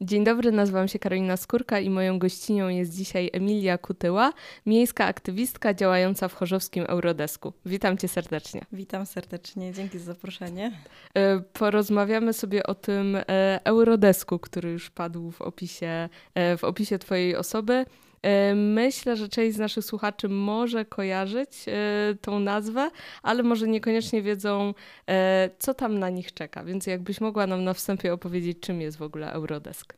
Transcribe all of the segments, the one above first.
Dzień dobry, nazywam się Karolina Skórka i moją gościnią jest dzisiaj Emilia Kutyła, miejska aktywistka działająca w chorzowskim Eurodesku. Witam cię serdecznie. Witam serdecznie, dzięki za zaproszenie. E, porozmawiamy sobie o tym e, Eurodesku, który już padł w opisie, e, w opisie twojej osoby. Myślę, że część z naszych słuchaczy może kojarzyć tą nazwę, ale może niekoniecznie wiedzą, co tam na nich czeka. Więc jakbyś mogła nam na wstępie opowiedzieć, czym jest w ogóle Eurodesk.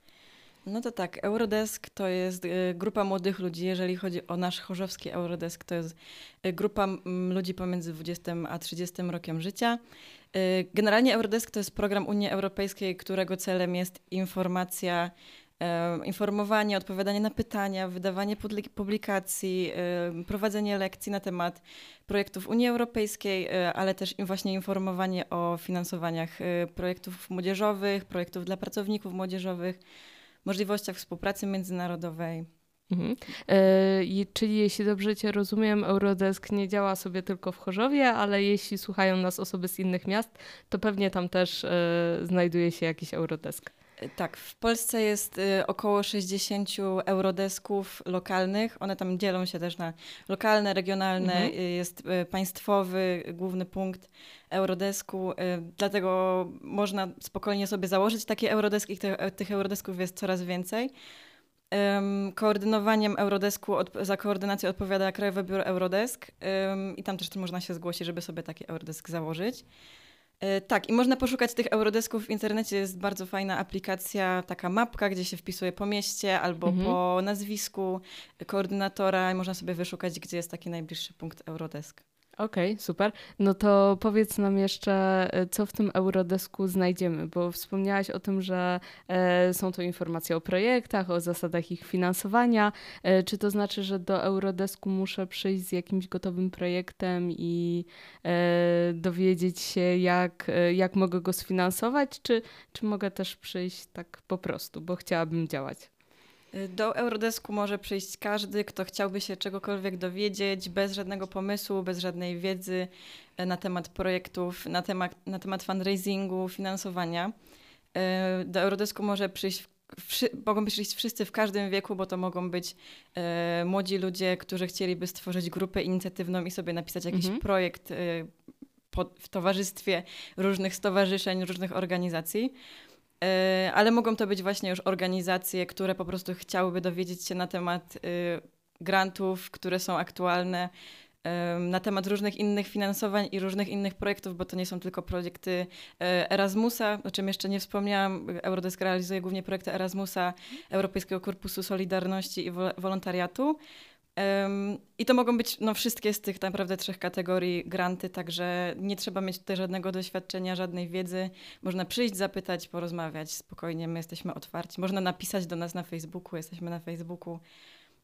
No to tak, Eurodesk to jest grupa młodych ludzi. Jeżeli chodzi o nasz chorzowski Eurodesk, to jest grupa ludzi pomiędzy 20 a 30 rokiem życia. Generalnie Eurodesk to jest program Unii Europejskiej, którego celem jest informacja informowanie, odpowiadanie na pytania, wydawanie publikacji, prowadzenie lekcji na temat projektów Unii Europejskiej, e, ale też właśnie informowanie o finansowaniach e, projektów młodzieżowych, projektów dla pracowników młodzieżowych, możliwościach współpracy międzynarodowej. Mhm. E, czyli jeśli dobrze Cię rozumiem, Eurodesk nie działa sobie tylko w Chorzowie, ale jeśli słuchają nas osoby z innych miast, to pewnie tam też znajduje się jakiś Eurodesk. Tak, w Polsce jest y, około 60 eurodesków lokalnych. One tam dzielą się też na lokalne, regionalne. Mhm. Y, jest y, państwowy główny punkt eurodesku. Dlatego można spokojnie sobie założyć takie eurodeski. Tych, tych eurodesków jest coraz więcej. Koordynowaniem Eurodesku od, za koordynację odpowiada Krajowe Biuro Eurodesk i tam też można się zgłosić, żeby sobie taki Eurodesk założyć. E, tak, i można poszukać tych eurodesków w internecie. Jest bardzo fajna aplikacja, taka mapka, gdzie się wpisuje po mieście albo mhm. po nazwisku koordynatora i można sobie wyszukać, gdzie jest taki najbliższy punkt Eurodesk. Okej, okay, super. No to powiedz nam jeszcze, e, co w tym Eurodesku znajdziemy, bo wspomniałaś o tym, że e, są to informacje o projektach, o zasadach ich finansowania. E, czy to znaczy, że do Eurodesku muszę przyjść z jakimś gotowym projektem i dowiedzieć się, jak, jak mogę go sfinansować, czy, czy mogę też przyjść tak po prostu, bo chciałabym działać? Do Eurodesku może przyjść każdy, kto chciałby się czegokolwiek dowiedzieć, bez żadnego pomysłu, bez żadnej wiedzy e, na temat projektów, na temat, na temat fundraisingu, finansowania. E, do Eurodesku może przyjść Wszy, mogą przyjść wszyscy w każdym wieku, bo to mogą być e, młodzi ludzie, którzy chcieliby stworzyć grupę inicjatywną i sobie napisać jakiś mhm. projekt w towarzystwie różnych stowarzyszeń, różnych organizacji. E, ale mogą to być właśnie już organizacje, które po prostu chciałyby dowiedzieć się na temat y, grantów, które są aktualne, na temat różnych innych finansowań i różnych innych projektów, bo to nie są tylko projekty e, Erasmusa, o czym jeszcze nie wspomniałam. Eurodesk realizuje głównie projekty Erasmusa, Europejskiego Korpusu Solidarności i Wolontariatu. I to mogą być no, wszystkie z tych naprawdę trzech kategorii granty, także nie trzeba mieć tutaj żadnego doświadczenia, żadnej wiedzy. Można przyjść, zapytać, porozmawiać spokojnie. My jesteśmy otwarci. Można napisać do nas na Facebooku, jesteśmy na Facebooku.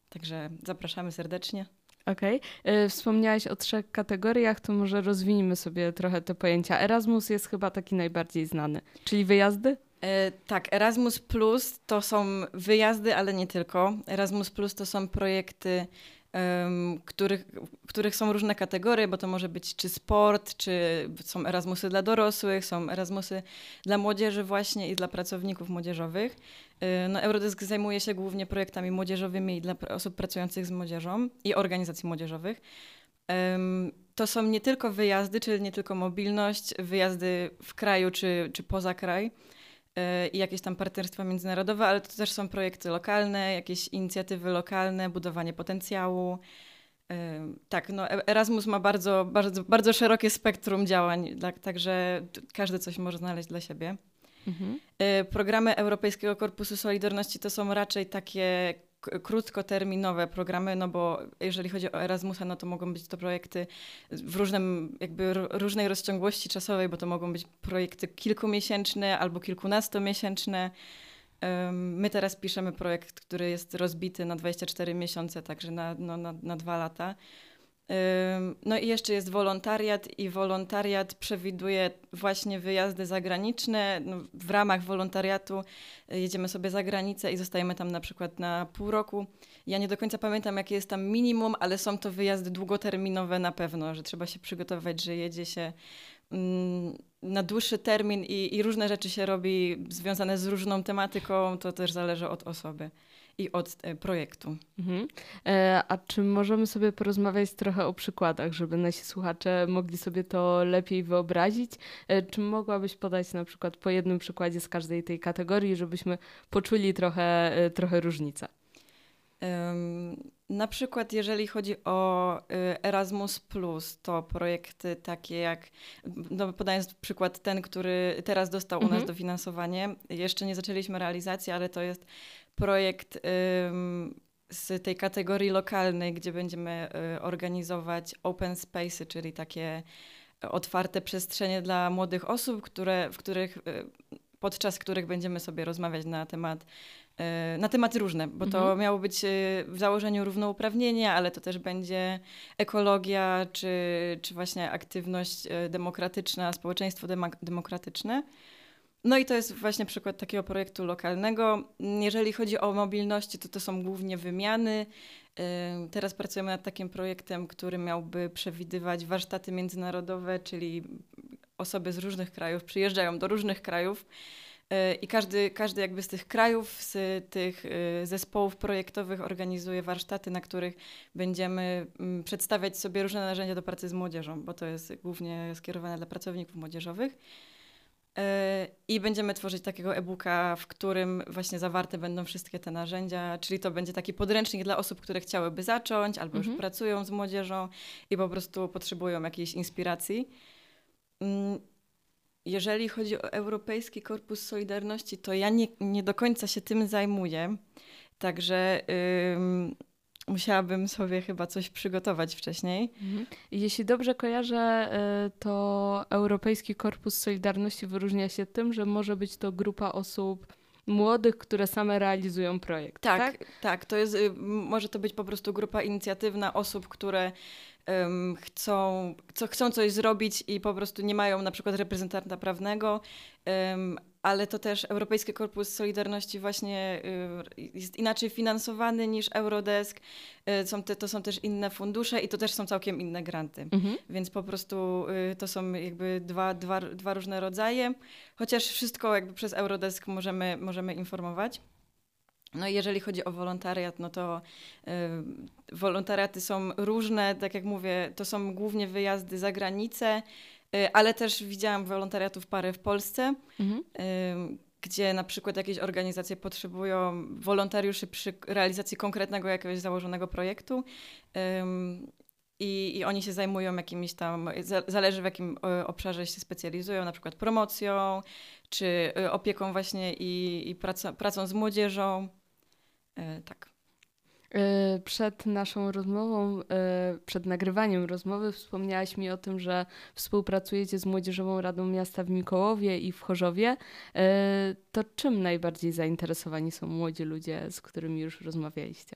Także zapraszamy serdecznie. Okej. Okay. Wspomniałaś o trzech kategoriach, to może rozwiniemy sobie trochę te pojęcia. Erasmus jest chyba taki najbardziej znany, czyli wyjazdy? E, tak, Erasmus Plus to są wyjazdy, ale nie tylko. Erasmus Plus to są projekty, um, których, których są różne kategorie, bo to może być czy sport, czy są Erasmusy dla dorosłych, są Erasmusy dla młodzieży właśnie i dla pracowników młodzieżowych. E, no, Eurodesk zajmuje się głównie projektami młodzieżowymi dla osób pracujących z młodzieżą i organizacji młodzieżowych. To są nie tylko wyjazdy, czyli nie tylko mobilność, wyjazdy w kraju czy, czy poza kraj, i jakieś tam partnerstwa międzynarodowe, ale to też są projekty lokalne, jakieś inicjatywy lokalne, budowanie potencjału. E, tak, no e, Erasmus ma bardzo, bardzo, bardzo szerokie spektrum działań, także każdy coś może znaleźć dla siebie. Mhm. Programy Europejskiego Korpusu Solidarności to są raczej takie krótkoterminowe programy, no bo jeżeli chodzi o Erasmusa, no to mogą być to projekty w różnym, jakby różnej rozciągłości czasowej, bo to mogą być projekty kilkumiesięczne albo kilkunastomiesięczne. My teraz piszemy projekt, który jest rozbity na 24 miesiące, także na, no, na, na dwa lata. No i jeszcze jest wolontariat i wolontariat przewiduje właśnie wyjazdy zagraniczne. No, w ramach wolontariatu y, jedziemy sobie za granicę i zostajemy tam na przykład na pół roku. Ja nie do końca pamiętam, jakie jest tam minimum, ale są to wyjazdy długoterminowe na pewno, że trzeba się przygotować, że jedzie się mm, na dłuższy termin i, i różne rzeczy się robi związane z różną tematyką, to też zależy od osoby i od e, projektu. Mhm. E, a czy możemy sobie porozmawiać trochę o przykładach, żeby nasi słuchacze mogli sobie to lepiej wyobrazić? E, czy mogłabyś podać na przykład po jednym przykładzie z każdej tej kategorii, żebyśmy poczuli trochę, trochę różnicę? Na przykład, jeżeli chodzi o Erasmus, to projekty takie jak, no podając przykład ten, który teraz dostał u nas mhm. dofinansowanie, jeszcze nie zaczęliśmy realizacji, ale to jest projekt z tej kategorii lokalnej, gdzie będziemy y, organizować open space, czyli takie otwarte przestrzenie dla młodych osób, które, w których, y, podczas których będziemy sobie rozmawiać na temat y, na tematy różne, bo to mhm. miało być w założeniu równouprawnienie, ale to też będzie ekologia, czy, czy właśnie aktywność demokratyczna, społeczeństwo demokratyczne. No i to jest właśnie przykład takiego projektu lokalnego. Jeżeli chodzi o mobilność, to to są głównie wymiany. Teraz pracujemy nad takim projektem, który miałby przewidywać warsztaty międzynarodowe, czyli osoby z różnych krajów przyjeżdżają do różnych krajów y, i każdy, każdy jakby z tych krajów, z tych y, zespołów projektowych organizuje warsztaty, na których będziemy mm, przedstawiać sobie różne narzędzia do pracy z młodzieżą, bo to jest głównie skierowane dla pracowników młodzieżowych. E, I będziemy tworzyć takiego e-booka, w którym właśnie zawarte będą wszystkie te narzędzia, czyli to będzie taki podręcznik dla osób, które chciałyby zacząć albo mhm. już pracują z młodzieżą i po prostu potrzebują jakiejś inspiracji. Mm, jeżeli chodzi o Europejski Korpus Solidarności, to ja nie, nie do końca się tym zajmuję. Także musiałabym sobie chyba coś przygotować wcześniej. Mhm. Jeśli dobrze kojarzę, y, to Europejski Korpus Solidarności wyróżnia się tym, że może być to grupa osób młodych, które same realizują projekt. Tak, tak, tak. To jest, y, może to być po prostu grupa inicjatywna osób, które um, chcą, co, chcą coś zrobić i po prostu nie mają na przykład reprezentanta prawnego, um, ale to też Europejski Korpus Solidarności właśnie y, jest inaczej finansowany niż Eurodesk. Y, są te, to są też inne fundusze i to też są całkiem inne granty. Mhm. Więc po prostu y, to są jakby dwa, dwa, dwa różne rodzaje, chociaż wszystko jakby przez Eurodesk możemy, możemy informować. No i jeżeli chodzi o wolontariat, no to y, wolontariaty są różne, tak jak mówię, to są głównie wyjazdy za granicę, ale też widziałam wolontariatów parę w Polsce, mhm. y, gdzie na przykład jakieś organizacje potrzebują wolontariuszy przy realizacji konkretnego jakiegoś założonego projektu. I, I, oni się zajmują jakimiś tam, zależy w jakim obszarze się specjalizują, na przykład promocją, czy opieką właśnie i, i pracą, pracą z młodzieżą. Tak. E, przed naszą rozmową, e, przed nagrywaniem rozmowy wspomniałaś mi o tym, że współpracujecie z Młodzieżową Radą Miasta w Mikołowie i w Chorzowie. To czym najbardziej zainteresowani są młodzi ludzie, z którymi już rozmawialiście?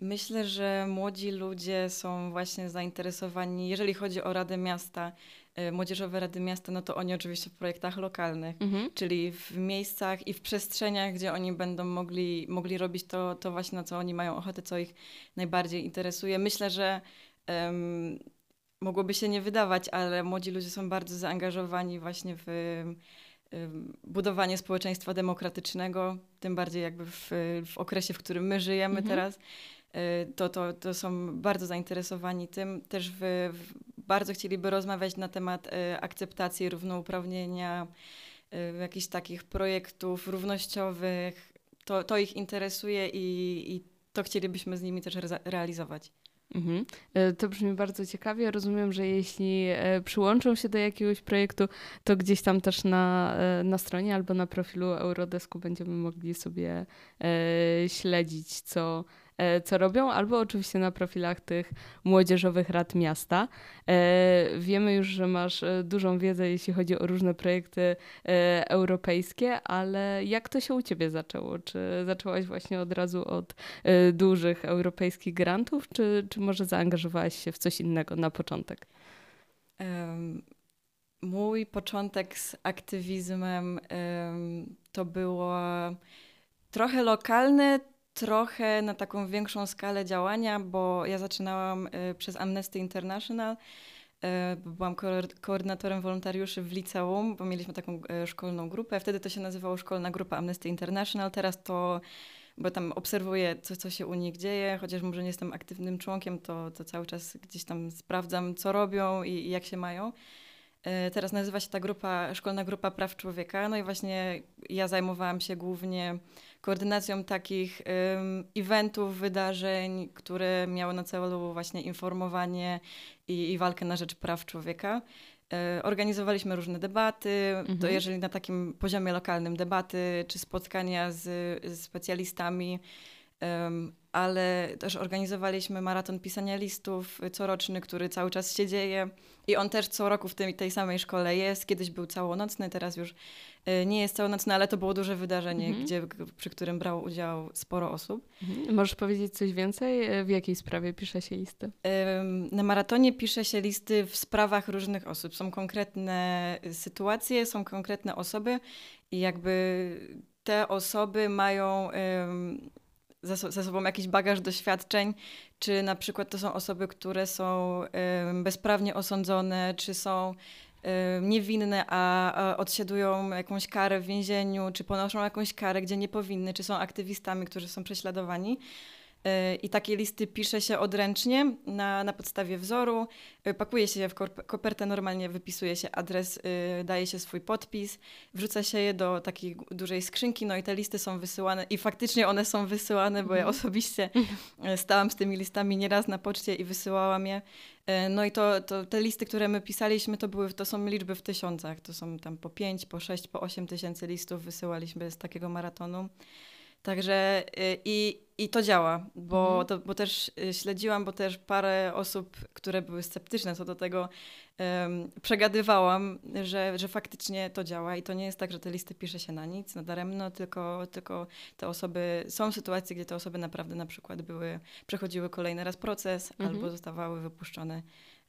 Myślę, że młodzi ludzie są właśnie zainteresowani, jeżeli chodzi o Radę Miasta, Młodzieżowe Rady Miasta, no to oni oczywiście w projektach lokalnych, mhm. czyli w miejscach i w przestrzeniach, gdzie oni będą mogli, mogli robić to, to właśnie, na co oni mają ochotę, co ich najbardziej interesuje. Myślę, że um, mogłoby się nie wydawać, ale młodzi ludzie są bardzo zaangażowani właśnie w budowanie społeczeństwa demokratycznego, tym bardziej jakby w, w okresie, w którym my żyjemy mhm. teraz. Y, to, to, to są bardzo zainteresowani tym. Też w, w bardzo chcieliby rozmawiać na temat y, akceptacji równouprawnienia, y, jakichś takich projektów równościowych. To, to ich interesuje i, i to chcielibyśmy z nimi też re realizować. Mhm. To brzmi bardzo ciekawie. Rozumiem, że jeśli przyłączą się do jakiegoś projektu, to gdzieś tam też na, na stronie albo na profilu Eurodesku będziemy mogli sobie śledzić, co, E, co robią, albo oczywiście na profilach tych młodzieżowych rad miasta. E, wiemy już, że masz e, dużą wiedzę, jeśli chodzi o różne projekty europejskie, ale jak to się u ciebie zaczęło? Czy zaczęłaś właśnie od razu od dużych europejskich grantów, czy, czy może zaangażowałaś się w coś innego na początek? Um mój początek z aktywizmem to było trochę lokalne, trochę na taką większą skalę działania, bo ja zaczynałam y, przez Amnesty International Byłam koordynatorem wolontariuszy w liceum, bo mieliśmy taką szkolną grupę. Wtedy to się nazywało Szkolna Grupa Amnesty International. Teraz to bo tam obserwuję, co, co się u nich dzieje, chociaż może nie jestem aktywnym członkiem, to, to cały czas gdzieś tam sprawdzam, co robią i, i jak się mają. Teraz nazywa się ta grupa Szkolna Grupa Praw Człowieka. No i właśnie ja zajmowałam się głównie koordynacją takich eventów, wydarzeń, które miały na celu właśnie informowanie i, i walkę na rzecz praw człowieka. E, organizowaliśmy różne debaty, mhm. to jeżeli na takim poziomie lokalnym debaty czy spotkania z, z specjalistami, um, ale też organizowaliśmy maraton pisania listów coroczny, który cały czas się dzieje i on też co roku w tej, tej samej szkole jest. Kiedyś był całonocny, teraz już y, nie jest całonocny, ale to było duże wydarzenie, mhm. gdzie, przy którym brało udział sporo osób. Mhm. Możesz powiedzieć coś więcej? W jakiej sprawie pisze się listy? Na maratonie pisze się listy w sprawach różnych osób. Są konkretne sytuacje, są konkretne osoby i jakby te osoby mają za, za sobą jakiś bagaż doświadczeń, czy na przykład to są osoby, które są bezprawnie osądzone, czy są niewinne, a odsiadują jakąś karę w więzieniu, czy ponoszą jakąś karę, gdzie nie powinny, czy są aktywistami, którzy są prześladowani. I takie listy pisze się odręcznie na, na podstawie wzoru, y, pakuje się je w kopertę, normalnie wypisuje się adres, y, daje się swój podpis, wrzuca się je do takiej dużej skrzynki, no i te listy są wysyłane i faktycznie one są wysyłane, bo ja mhm. osobiście y, stałam z tymi listami nieraz na poczcie i wysyłałam je. No i to, to te listy, które my pisaliśmy, to, były, to są liczby w tysiącach, to są tam po pięć, po sześć, po osiem tysięcy listów wysyłaliśmy z takiego maratonu. Także y, i, i to działa, bo, mhm. to, bo też y, śledziłam, bo też parę osób, które były sceptyczne co do tego, um, przegadywałam, że, że faktycznie to działa i to nie jest tak, że te listy pisze się na nic, na daremno, tylko, tylko te osoby, są sytuacje, gdzie te osoby naprawdę na przykład były, przechodziły kolejny raz proces mhm. albo zostawały wypuszczone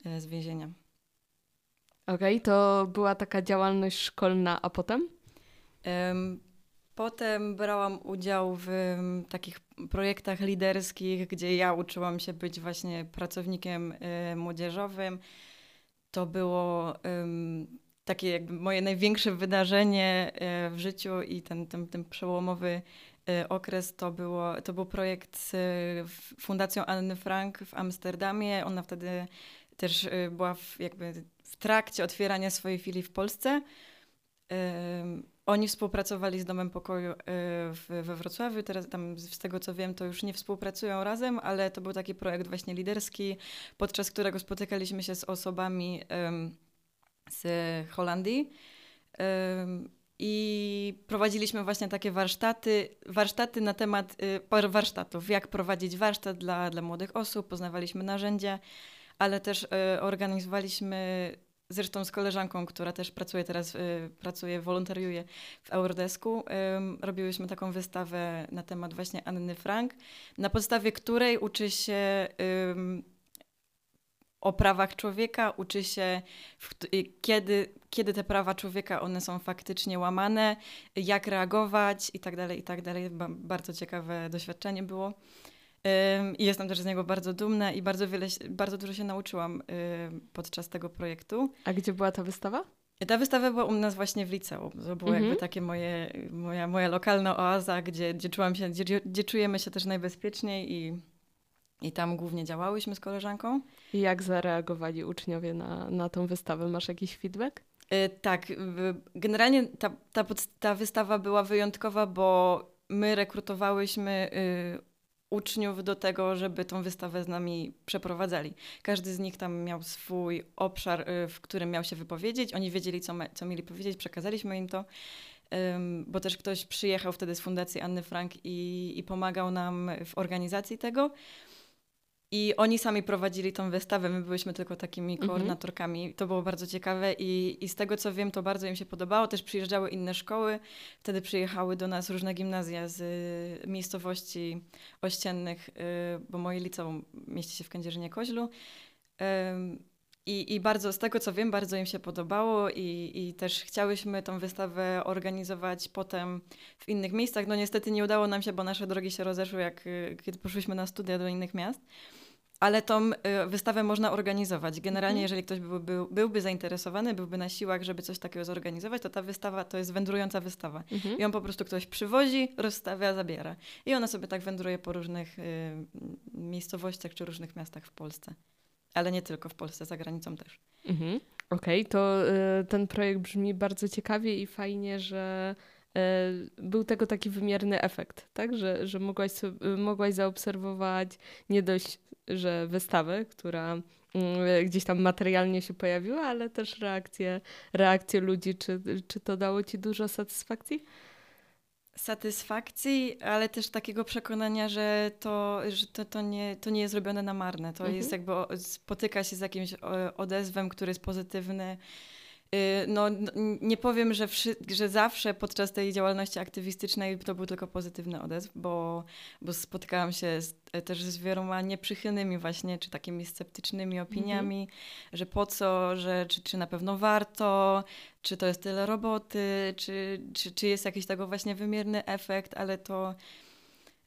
e, z więzienia. Okej, okay, to była taka działalność szkolna, a potem? Um, Potem brałam udział w takich projektach liderskich, gdzie ja uczyłam się być właśnie pracownikiem y, młodzieżowym. To było takie jakby moje największe wydarzenie y, w życiu i ten, ten, ten przełomowy y, okres to, było, to był projekt z Fundacją Anny Frank w Amsterdamie. Ona wtedy też była w, jakby w trakcie otwierania swojej filii w Polsce. Oni współpracowali z Domem Pokoju y, we Wrocławiu. Teraz tam z tego co wiem, to już nie współpracują razem, ale to był taki projekt właśnie liderski, podczas którego spotykaliśmy się z osobami z Holandii. I prowadziliśmy właśnie takie warsztaty, warsztaty na temat y, warsztatów, jak prowadzić warsztat dla, dla młodych osób, poznawaliśmy narzędzia, ale też y, organizowaliśmy zresztą z koleżanką, która też pracuje teraz, y, pracuje, wolontariuje w Eurodesku, y, robiłyśmy taką wystawę na temat właśnie Anny Frank, na podstawie której uczy się y, o prawach człowieka, uczy się w, kiedy, kiedy te prawa człowieka one są faktycznie łamane, jak reagować i tak dalej, i tak dalej. Bardzo ciekawe doświadczenie było. I jestem też z niego bardzo dumna i bardzo, wiele, bardzo dużo się nauczyłam podczas tego projektu. A gdzie była ta wystawa? Ta wystawa była u nas właśnie w liceum. To było mhm. jakby takie moje, moja, moja lokalna oaza, gdzie, gdzie czułam się, gdzie, gdzie czujemy się też najbezpieczniej i, i tam głównie działałyśmy z koleżanką. I jak zareagowali uczniowie na, na tą wystawę? Masz jakiś feedback? Yy, tak, generalnie ta, ta, ta wystawa była wyjątkowa, bo my rekrutowałyśmy yy, uczniów do tego, żeby tą wystawę z nami przeprowadzali. Każdy z nich tam miał swój obszar, y, w którym miał się wypowiedzieć. Oni wiedzieli, co, co mieli powiedzieć, przekazaliśmy im to. Um, bo też ktoś przyjechał wtedy z Fundacji Anny Frank i, i pomagał nam w organizacji tego. I oni sami prowadzili tą wystawę, my byliśmy tylko takimi mhm. koordynatorkami. To było bardzo ciekawe i, i z tego co wiem, to bardzo im się podobało. Też przyjeżdżały inne szkoły. Wtedy przyjechały do nas różne gimnazja z y, miejscowości ościennych, y, bo moje liceum mieści się w Kędzierzynie Koźlu. I, I bardzo, z tego co wiem, bardzo im się podobało i, i też chciałyśmy tą wystawę organizować potem w innych miejscach. No niestety nie udało nam się, bo nasze drogi się rozeszły, jak y, kiedy poszłyśmy na studia do innych miast ale tą y, wystawę można organizować. Generalnie, mhm. jeżeli ktoś byłby, byłby zainteresowany, byłby na siłach, żeby coś takiego zorganizować, to ta wystawa to jest wędrująca wystawa. Mhm. I on po prostu ktoś przywozi, rozstawia, zabiera. I ona sobie tak wędruje po różnych y, miejscowościach czy różnych miastach w Polsce. Ale nie tylko w Polsce, za granicą też. Mhm. Okej, okay, to y, ten projekt brzmi bardzo ciekawie i fajnie, że E, był tego taki wymierny efekt, tak? Że, że mogłaś, sobie, mogłaś zaobserwować nie dość, że wystawę, która mm, gdzieś tam materialnie się pojawiła, ale też reakcje, reakcje ludzi. Czy, czy to dało ci dużo satysfakcji? Satysfakcji, ale też takiego przekonania, że to, że to, to, nie, to nie jest robione na marne. To mhm. jest jakby spotyka się z jakimś odezwem, który jest pozytywny no, nie powiem, że, że zawsze podczas tej działalności aktywistycznej to był tylko pozytywny odezw, bo, bo spotykałam się z, też z wieloma nieprzychylnymi właśnie, czy takimi sceptycznymi opiniami, mhm. że po co, że czy, czy na pewno warto, czy to jest tyle roboty, czy, czy, czy jest jakiś tego właśnie wymierny efekt, ale to...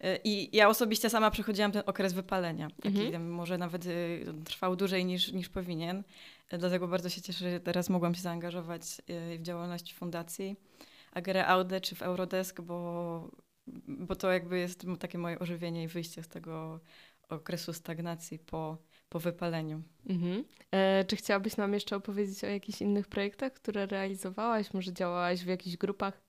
Y, I ja osobiście sama przechodziłam ten okres wypalenia, taki mhm. może nawet y, trwał dłużej niż, niż powinien. Dlatego bardzo się cieszę, że teraz mogłam się zaangażować y, w działalność fundacji Agere Aude czy w Eurodesk, bo, bo to jakby jest takie moje ożywienie i wyjście z tego okresu stagnacji po, po wypaleniu. Mhm. E, czy chciałabyś nam jeszcze opowiedzieć o jakichś innych projektach, które realizowałaś? Może działałaś w jakichś grupach?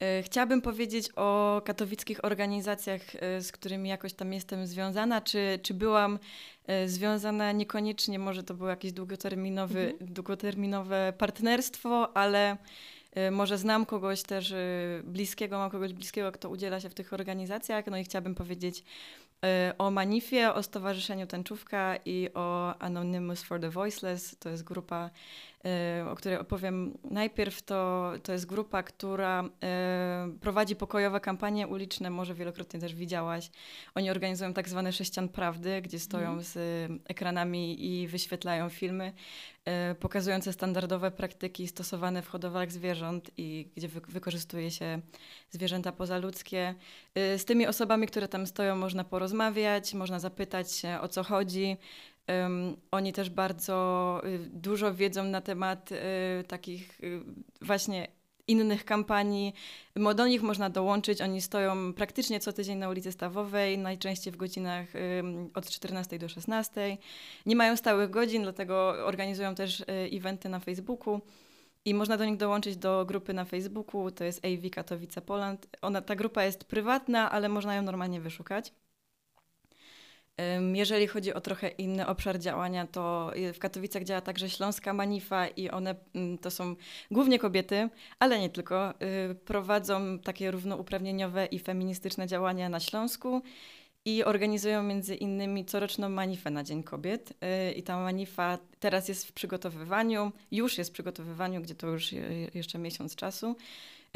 E, chciałabym powiedzieć o katowickich organizacjach, e, z którymi jakoś tam jestem związana, czy, czy byłam e, związana niekoniecznie, może to było jakieś długoterminowy, mhm. długoterminowe partnerstwo, ale może znam kogoś też bliskiego, mam kogoś bliskiego, kto udziela się w tych organizacjach, no i chciałabym powiedzieć o Manifie, o Stowarzyszeniu Tęczówka i o Anonymous for the Voiceless. To jest grupa o której opowiem najpierw, to, to jest grupa, która y, prowadzi pokojowe kampanie uliczne, może wielokrotnie też widziałaś. Oni organizują tak zwane sześcian prawdy, gdzie stoją mm. z ekranami i wyświetlają filmy y, pokazujące standardowe praktyki stosowane w hodowlach zwierząt i gdzie wy wykorzystuje się zwierzęta pozaludzkie. Z tymi osobami, które tam stoją, można porozmawiać, można zapytać się o co chodzi. Um, oni też bardzo y, dużo wiedzą na temat y, takich y, właśnie innych kampanii. Do nich można dołączyć. Oni stoją praktycznie co tydzień na ulicy Stawowej, najczęściej w godzinach od 14 do 16. Nie mają stałych godzin, dlatego organizują też y, eventy na Facebooku. I można do nich dołączyć do grupy na Facebooku, to jest AV Katowice Poland. Ona, ta grupa jest prywatna, ale można ją normalnie wyszukać. Jeżeli chodzi o trochę inny obszar działania, to w Katowicach działa także Śląska Manifa i one mm, to są głównie kobiety, ale nie tylko. Y, prowadzą takie równouprawnieniowe i feministyczne działania na Śląsku i organizują między innymi coroczną manifę na Dzień Kobiet. Y, I ta manifa teraz jest w przygotowywaniu, już jest w przygotowywaniu, gdzie to już jeszcze miesiąc czasu.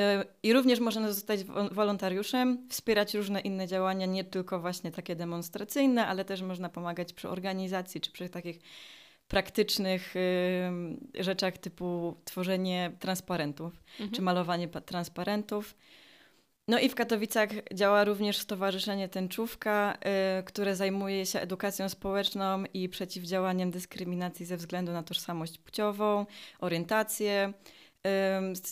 E, I również można zostać wolontariuszem, wspierać różne inne działania, nie tylko właśnie takie demonstracyjne, ale też można pomagać przy organizacji czy przy takich praktycznych y, rzeczach typu tworzenie transparentów mhm. czy malowanie transparentów. No i w Katowicach działa również Stowarzyszenie Tęczówka, y, które zajmuje się edukacją społeczną i przeciwdziałaniem dyskryminacji ze względu na tożsamość płciową, orientację,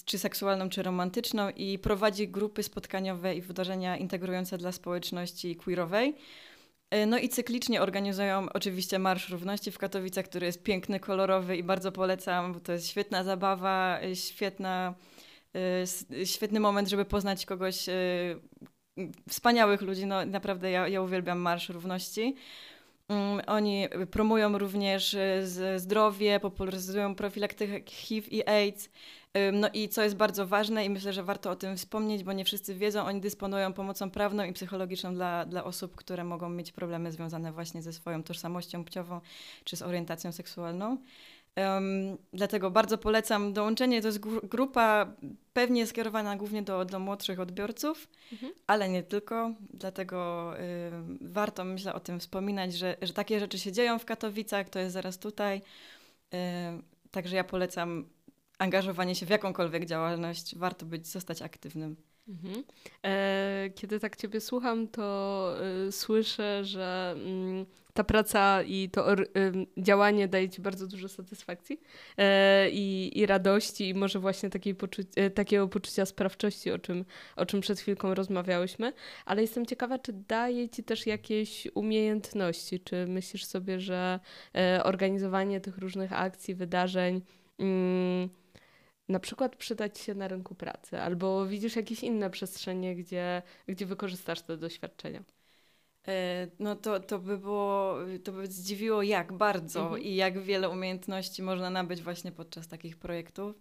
czy seksualną, czy romantyczną i prowadzi grupy spotkaniowe i wydarzenia integrujące dla społeczności queerowej. E, no i cyklicznie organizują oczywiście Marsz Równości w Katowicach, który jest piękny, kolorowy i bardzo polecam, bo to jest świetna zabawa, e, świetna, e, świetny moment, żeby poznać kogoś, wspaniałych ludzi. No naprawdę ja, ja uwielbiam Marsz Równości. Mm, oni promują również zdrowie, popularyzują profilaktykę HIV i AIDS. No i co jest bardzo ważne i myślę, że warto o tym wspomnieć, bo nie wszyscy wiedzą, oni dysponują pomocą prawną i psychologiczną dla, dla osób, które mogą mieć problemy związane właśnie ze swoją tożsamością płciową czy z orientacją seksualną. Um, dlatego bardzo polecam dołączenie. To jest grupa pewnie skierowana głównie do, do młodszych odbiorców, mhm. ale nie tylko. Dlatego y, warto, myślę, o tym wspominać, że, że takie rzeczy się dzieją w Katowicach, to jest zaraz tutaj. Y, także ja polecam angażowanie się w jakąkolwiek działalność. Warto być, zostać aktywnym. Mhm. E, kiedy tak Ciebie słucham, to y, słyszę, że y, ta praca i to y, działanie daje Ci bardzo dużo satysfakcji e, i, i, radości, i może właśnie poczu e, takiego poczucia sprawczości, o czym, o czym przed chwilką rozmawiałyśmy. Ale jestem ciekawa, czy daje Ci też jakieś umiejętności? Czy myślisz sobie, że organizowanie tych różnych akcji, wydarzeń, mm, na przykład przydać się na rynku pracy, albo widzisz jakieś inne przestrzenie, gdzie, gdzie wykorzystasz te doświadczenia? E, no to, to by było, to by zdziwiło jak bardzo mhm. i jak wiele umiejętności można nabyć właśnie podczas takich projektów.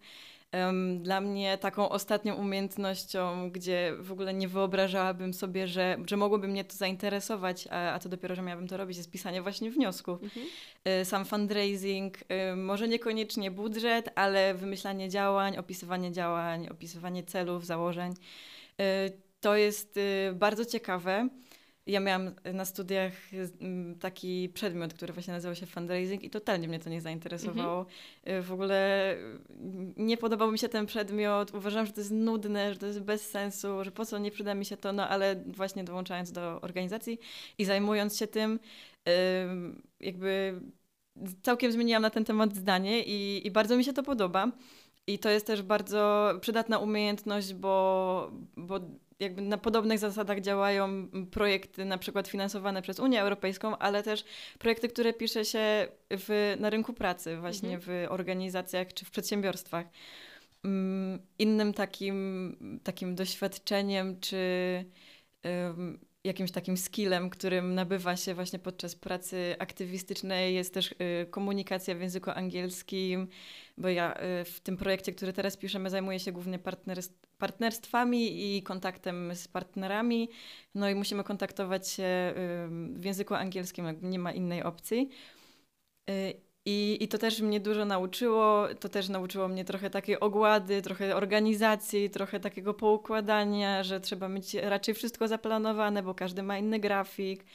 Dla mnie taką ostatnią umiejętnością, gdzie w ogóle nie wyobrażałabym sobie, że, że mogłoby mnie to zainteresować, a, a to dopiero, że miałabym to robić, jest pisanie właśnie wniosków. Mhm. E, sam fundraising, e, może niekoniecznie budżet, ale wymyślanie działań, opisywanie działań, opisywanie celów, założeń. To jest bardzo ciekawe. Ja miałam na studiach taki przedmiot, który właśnie nazywał się fundraising i totalnie mnie to nie zainteresowało. Mhm. W ogóle mm, nie podobał mi się ten przedmiot, uważam, że to jest nudne, że to jest bez sensu, że po co nie przyda mi się to, no ale właśnie dołączając do organizacji i zajmując się tym, jakby całkiem zmieniłam na ten temat zdanie i, i bardzo mi się to podoba. I to jest też bardzo przydatna umiejętność, bo, bo jakby na podobnych zasadach działają projekty na przykład finansowane przez Unię Europejską, ale też projekty, które pisze się w, na rynku pracy, właśnie mhm. w organizacjach czy w przedsiębiorstwach. Mm, innym takim, takim doświadczeniem czy um, jakimś takim skillem, którym nabywa się właśnie podczas pracy aktywistycznej jest też y, komunikacja w języku angielskim, bo ja y, w tym projekcie, który teraz piszemy, zajmuję się głównie partnerstwami i kontaktem z partnerami. No i musimy kontaktować się y, w języku angielskim, nie ma innej opcji. I, I to też mnie dużo nauczyło. To też nauczyło mnie trochę takiej ogłady, trochę organizacji, trochę takiego poukładania, że trzeba mieć raczej wszystko zaplanowane, bo każdy ma inny grafik.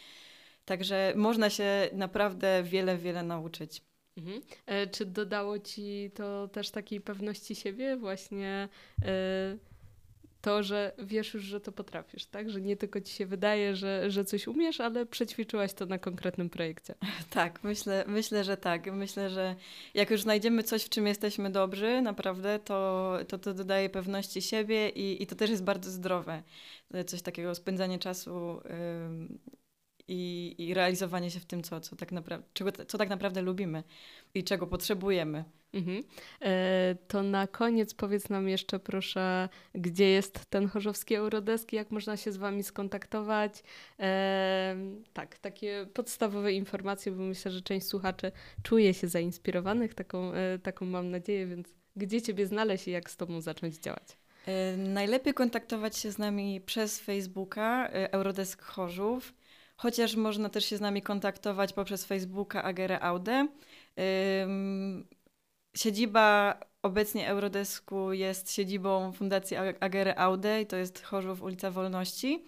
Także można się naprawdę wiele, wiele nauczyć. Mhm. E, czy dodało ci to też takiej pewności siebie, właśnie? E, to, że wiesz już, że to potrafisz, tak? Że nie tylko ci się wydaje, że, że coś umiesz, ale przećwiczyłaś to na konkretnym projekcie. Tak, myślę, myślę, że tak. Myślę, że jak już znajdziemy coś, w czym jesteśmy dobrzy, naprawdę, to to, to dodaje pewności siebie i, i to też jest bardzo zdrowe. Coś takiego, spędzanie czasu i, i realizowanie się w tym, co, co, tak naprawdę, czego, co tak naprawdę lubimy i czego potrzebujemy. Mhm. E, to na koniec powiedz nam jeszcze proszę, gdzie jest ten Chorzowski Eurodesk, jak można się z Wami skontaktować. E, tak, takie podstawowe informacje, bo myślę, że część słuchaczy czuje się zainspirowanych, taką, e, taką mam nadzieję, więc gdzie Ciebie znaleźć i jak z Tobą zacząć działać? E, najlepiej kontaktować się z nami przez Facebooka e, Eurodesk Chorzów, chociaż można też się z nami kontaktować poprzez Facebooka Agere Aude. Siedziba obecnie Eurodesku jest siedzibą Fundacji Agere Aude i to jest Chorzów ulica Wolności.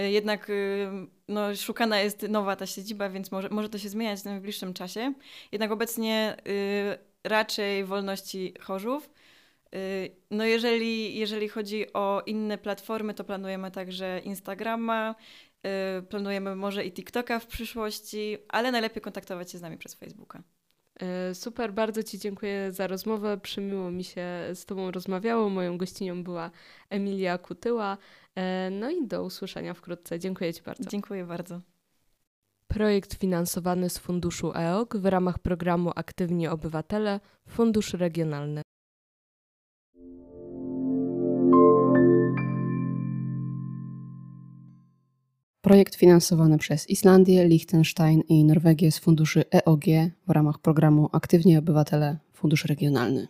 Y, jednak y, no, szukana jest nowa ta siedziba, więc może, może to się zmieniać w najbliższym czasie. Jednak obecnie y, raczej Wolności Chorzów. Y, no jeżeli, jeżeli chodzi o inne platformy, to planujemy także Instagrama, planujemy może i TikToka w przyszłości, ale najlepiej kontaktować się z nami przez Facebooka. E, super, bardzo Ci dziękuję za rozmowę. Przymiło mi się z Tobą rozmawiało. Moją gościnią była Emilia Kutyła. E, no i do usłyszenia wkrótce. Dziękuję Ci bardzo. Dziękuję bardzo. Projekt finansowany z funduszu EOG w ramach programu Aktywni Obywatele, Fundusz Regionalny. Projekt finansowany przez Islandię, Liechtenstein i Norwegię z funduszy EOG w ramach programu Aktywni Obywatele Fundusz Regionalny.